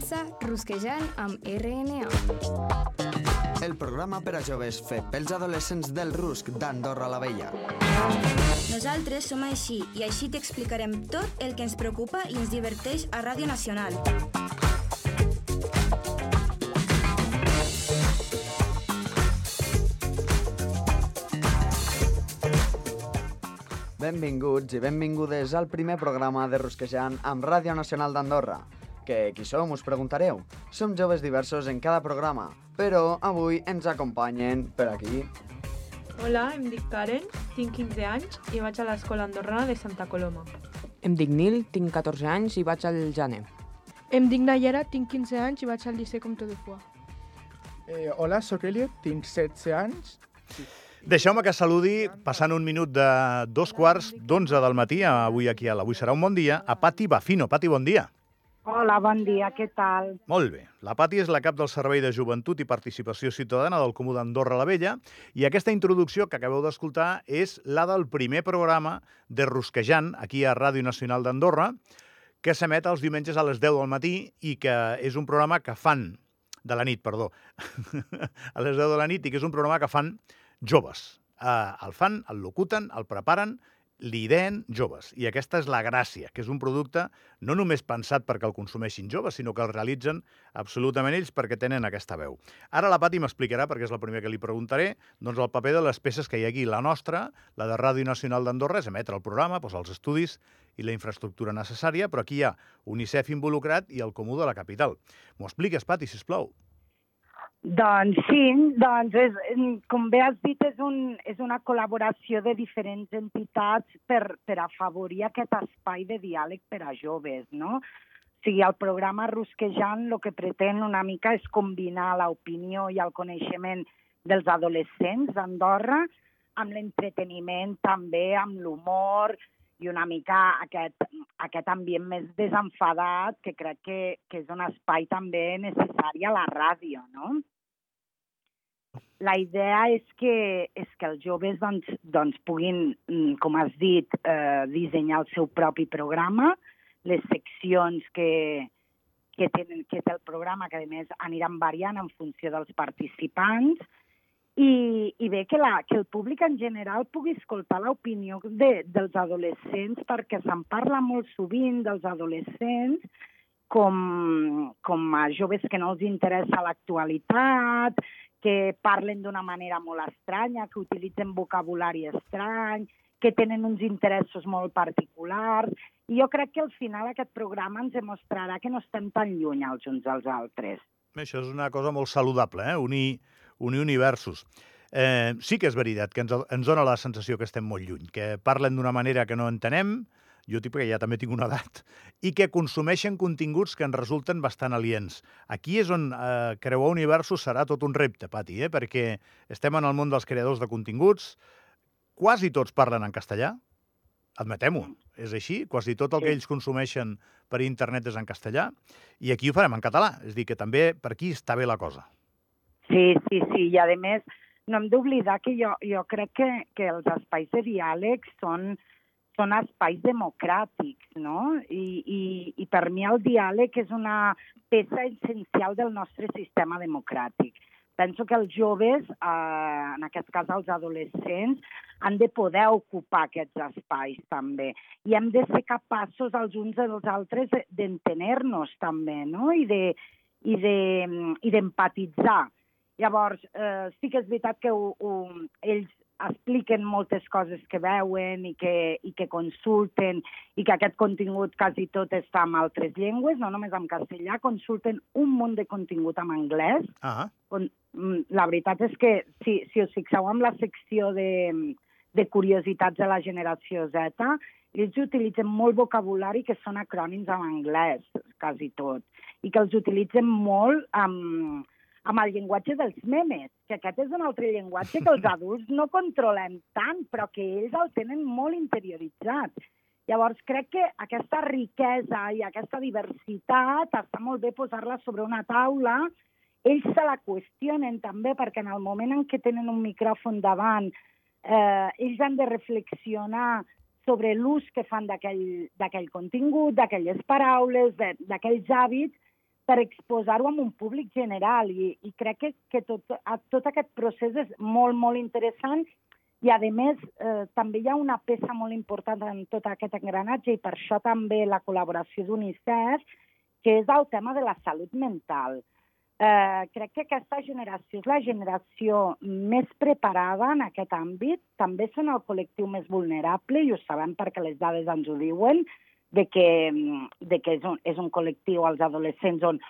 Comença Rusquejant amb RNA. El programa per a joves fet pels adolescents del Rusc d'Andorra la Vella. Nosaltres som així i així t'explicarem tot el que ens preocupa i ens diverteix a Ràdio Nacional. Benvinguts i benvingudes al primer programa de Rusquejant amb Ràdio Nacional d'Andorra. Que qui som, us preguntareu? Som joves diversos en cada programa, però avui ens acompanyen per aquí. Hola, em dic Karen, tinc 15 anys i vaig a l'escola andorrana de Santa Coloma. Em dic Nil, tinc 14 anys i vaig al Jane. Em dic Nayara, tinc 15 anys i vaig al Liceu Comte de Foix. Eh, hola, sóc Elliot, tinc 16 anys. Deixeu-me que saludi, passant un minut de dos quarts d'onze del matí, avui aquí a l'Avui serà un bon dia, a Pati Bafino. Pati, bon dia. Hola, bon dia, què tal? Molt bé. La Pati és la cap del Servei de Joventut i Participació Ciutadana del Comú d'Andorra la Vella i aquesta introducció que acabeu d'escoltar és la del primer programa de Rusquejant, aquí a Ràdio Nacional d'Andorra, que s'emet els diumenges a les 10 del matí i que és un programa que fan de la nit, perdó, a les 10 de la nit, i que és un programa que fan joves. Uh, el fan, el locuten, el preparen, l'ideen joves. I aquesta és la gràcia, que és un producte no només pensat perquè el consumeixin joves, sinó que el realitzen absolutament ells perquè tenen aquesta veu. Ara la Pati m'explicarà, perquè és la primera que li preguntaré, doncs el paper de les peces que hi ha aquí. La nostra, la de Ràdio Nacional d'Andorra, és emetre el programa, doncs els estudis i la infraestructura necessària, però aquí hi ha UNICEF involucrat i el Comú de la Capital. M'ho expliques, Pati, sisplau. Doncs sí, doncs és, com bé has dit, és, un, és una col·laboració de diferents entitats per, per afavorir aquest espai de diàleg per a joves, no? O sigui, el programa Rusquejant el que pretén una mica és combinar l'opinió i el coneixement dels adolescents d'Andorra amb l'entreteniment també, amb l'humor i una mica aquest, aquest ambient més desenfadat que crec que, que és un espai també necessari a la ràdio, no? La idea és que, és que els joves doncs, doncs puguin, mm, com has dit, eh, dissenyar el seu propi programa, les seccions que, que, tenen, que té el programa, que a més aniran variant en funció dels participants, i, i bé que, la, que el públic en general pugui escoltar l'opinió de, dels adolescents, perquè se'n parla molt sovint dels adolescents com, com a joves que no els interessa l'actualitat, que parlen d'una manera molt estranya, que utilitzen vocabulari estrany, que tenen uns interessos molt particulars. I jo crec que al final aquest programa ens demostrarà que no estem tan lluny els uns dels altres. Això és una cosa molt saludable, eh? unir, unir universos. Eh, sí que és veritat que ens, ens dona la sensació que estem molt lluny, que parlen d'una manera que no entenem, jo tipus que ja també tinc una edat, i que consumeixen continguts que ens resulten bastant aliens. Aquí és on eh, creuar universos serà tot un repte, Pati, eh? perquè estem en el món dels creadors de continguts, quasi tots parlen en castellà, admetem-ho, és així, quasi tot el que ells consumeixen per internet és en castellà, i aquí ho farem en català, és dir, que també per aquí està bé la cosa. Sí, sí, sí, i a més no hem d'oblidar que jo, jo crec que, que els espais de diàleg són, són espais democràtics, no? I, i, I per mi el diàleg és una peça essencial del nostre sistema democràtic. Penso que els joves, eh, en aquest cas els adolescents, han de poder ocupar aquests espais també. I hem de ser capaços els uns dels altres d'entener-nos també, no? I de i d'empatitzar. De, Llavors, eh, sí que és veritat que ho, ho, ells expliquen moltes coses que veuen i que, i que consulten i que aquest contingut quasi tot està en altres llengües, no només en castellà, consulten un munt de contingut en anglès. Ah. Mm, la veritat és que, si, si us fixeu en la secció de, de curiositats de la generació Z, ells utilitzen molt vocabulari que són acrònims en anglès, quasi tot, i que els utilitzen molt amb, amb el llenguatge dels memes, que aquest és un altre llenguatge que els adults no controlem tant, però que ells el tenen molt interioritzat. Llavors, crec que aquesta riquesa i aquesta diversitat està molt bé posar-la sobre una taula. Ells se la qüestionen també, perquè en el moment en què tenen un micròfon davant, eh, ells han de reflexionar sobre l'ús que fan d'aquell contingut, d'aquelles paraules, d'aquells hàbits, per exposar-ho amb un públic general i, i crec que, que tot, a, tot aquest procés és molt, molt interessant i, a més, eh, també hi ha una peça molt important en tot aquest engranatge i per això també la col·laboració d'UNICEF, que és el tema de la salut mental. Eh, crec que aquesta generació és la generació més preparada en aquest àmbit. També són el col·lectiu més vulnerable, i ho sabem perquè les dades ens ho diuen, de que, de que és, un, és un col·lectiu, els adolescents, on,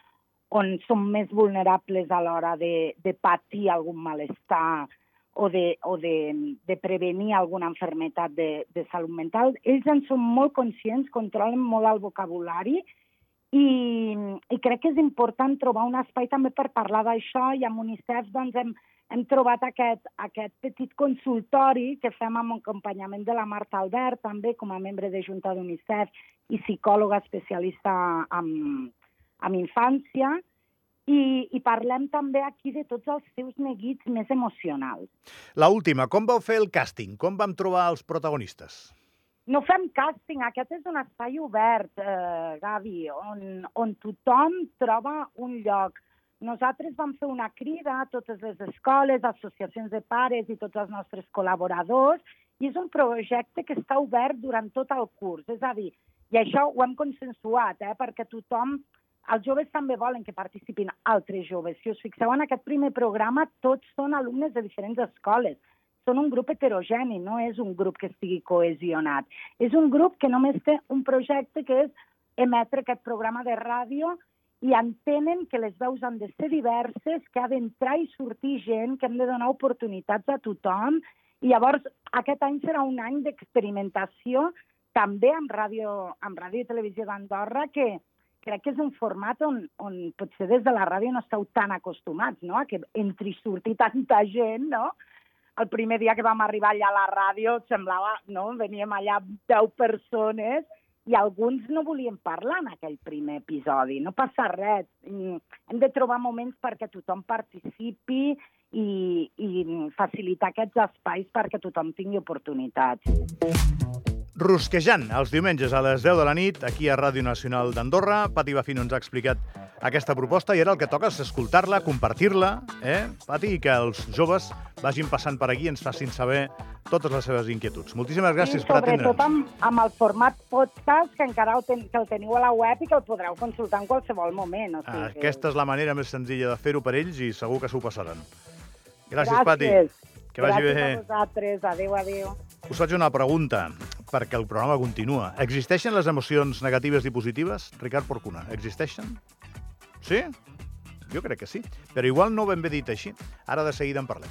on són més vulnerables a l'hora de, de patir algun malestar o de, o de, de prevenir alguna enfermetat de, de salut mental. Ells en són molt conscients, controlen molt el vocabulari i, i crec que és important trobar un espai també per parlar d'això i amb UNICEF doncs, hem, hem trobat aquest, aquest petit consultori que fem amb acompanyament de la Marta Albert, també com a membre de Junta d'UNICEF i psicòloga especialista en, en infància, i, i parlem també aquí de tots els seus neguits més emocionals. La última, com vau fer el càsting? Com vam trobar els protagonistes? No fem càsting, aquest és un espai obert, eh, Gavi, on, on tothom troba un lloc. Nosaltres vam fer una crida a totes les escoles, associacions de pares i tots els nostres col·laboradors, i és un projecte que està obert durant tot el curs. És a dir, i això ho hem consensuat, eh, perquè tothom els joves també volen que participin altres joves. Si us fixeu en aquest primer programa, tots són alumnes de diferents escoles. Són un grup heterogeni, no és un grup que estigui cohesionat. És un grup que només té un projecte que és emetre aquest programa de ràdio i entenen que les veus han de ser diverses, que ha d'entrar i sortir gent, que hem de donar oportunitats a tothom. I llavors, aquest any serà un any d'experimentació també amb ràdio, amb ràdio i televisió d'Andorra, que, crec que és un format on, on potser des de la ràdio no esteu tan acostumats, no?, a que entri i surti tanta gent, no? El primer dia que vam arribar allà a la ràdio semblava, no?, veníem allà 10 persones i alguns no volien parlar en aquell primer episodi. No passa res. Mm, hem de trobar moments perquè tothom participi i, i facilitar aquests espais perquè tothom tingui oportunitats. Rosquejant, els diumenges a les 10 de la nit, aquí a Ràdio Nacional d'Andorra. Pati Bafino ens ha explicat aquesta proposta i ara el que toca és escoltar-la, compartir-la, eh, Pati, i que els joves vagin passant per aquí i ens facin saber totes les seves inquietuds. Moltíssimes gràcies sí, per atendre'ns. Sobretot amb, amb el format podcast, que encara el, ten, que el teniu a la web i que el podreu consultar en qualsevol moment. O sigui, aquesta és la manera més senzilla de fer-ho per ells i segur que s'ho passaran. Gràcies, gràcies. Pati. Que vagi gràcies bé. a vosaltres. Adéu, adéu. Us faig una pregunta, perquè el programa continua. Existeixen les emocions negatives i positives? Ricard Porcuna, existeixen? Sí? Jo crec que sí, però igual no ho ben bé dit així. Ara de seguida en parlem.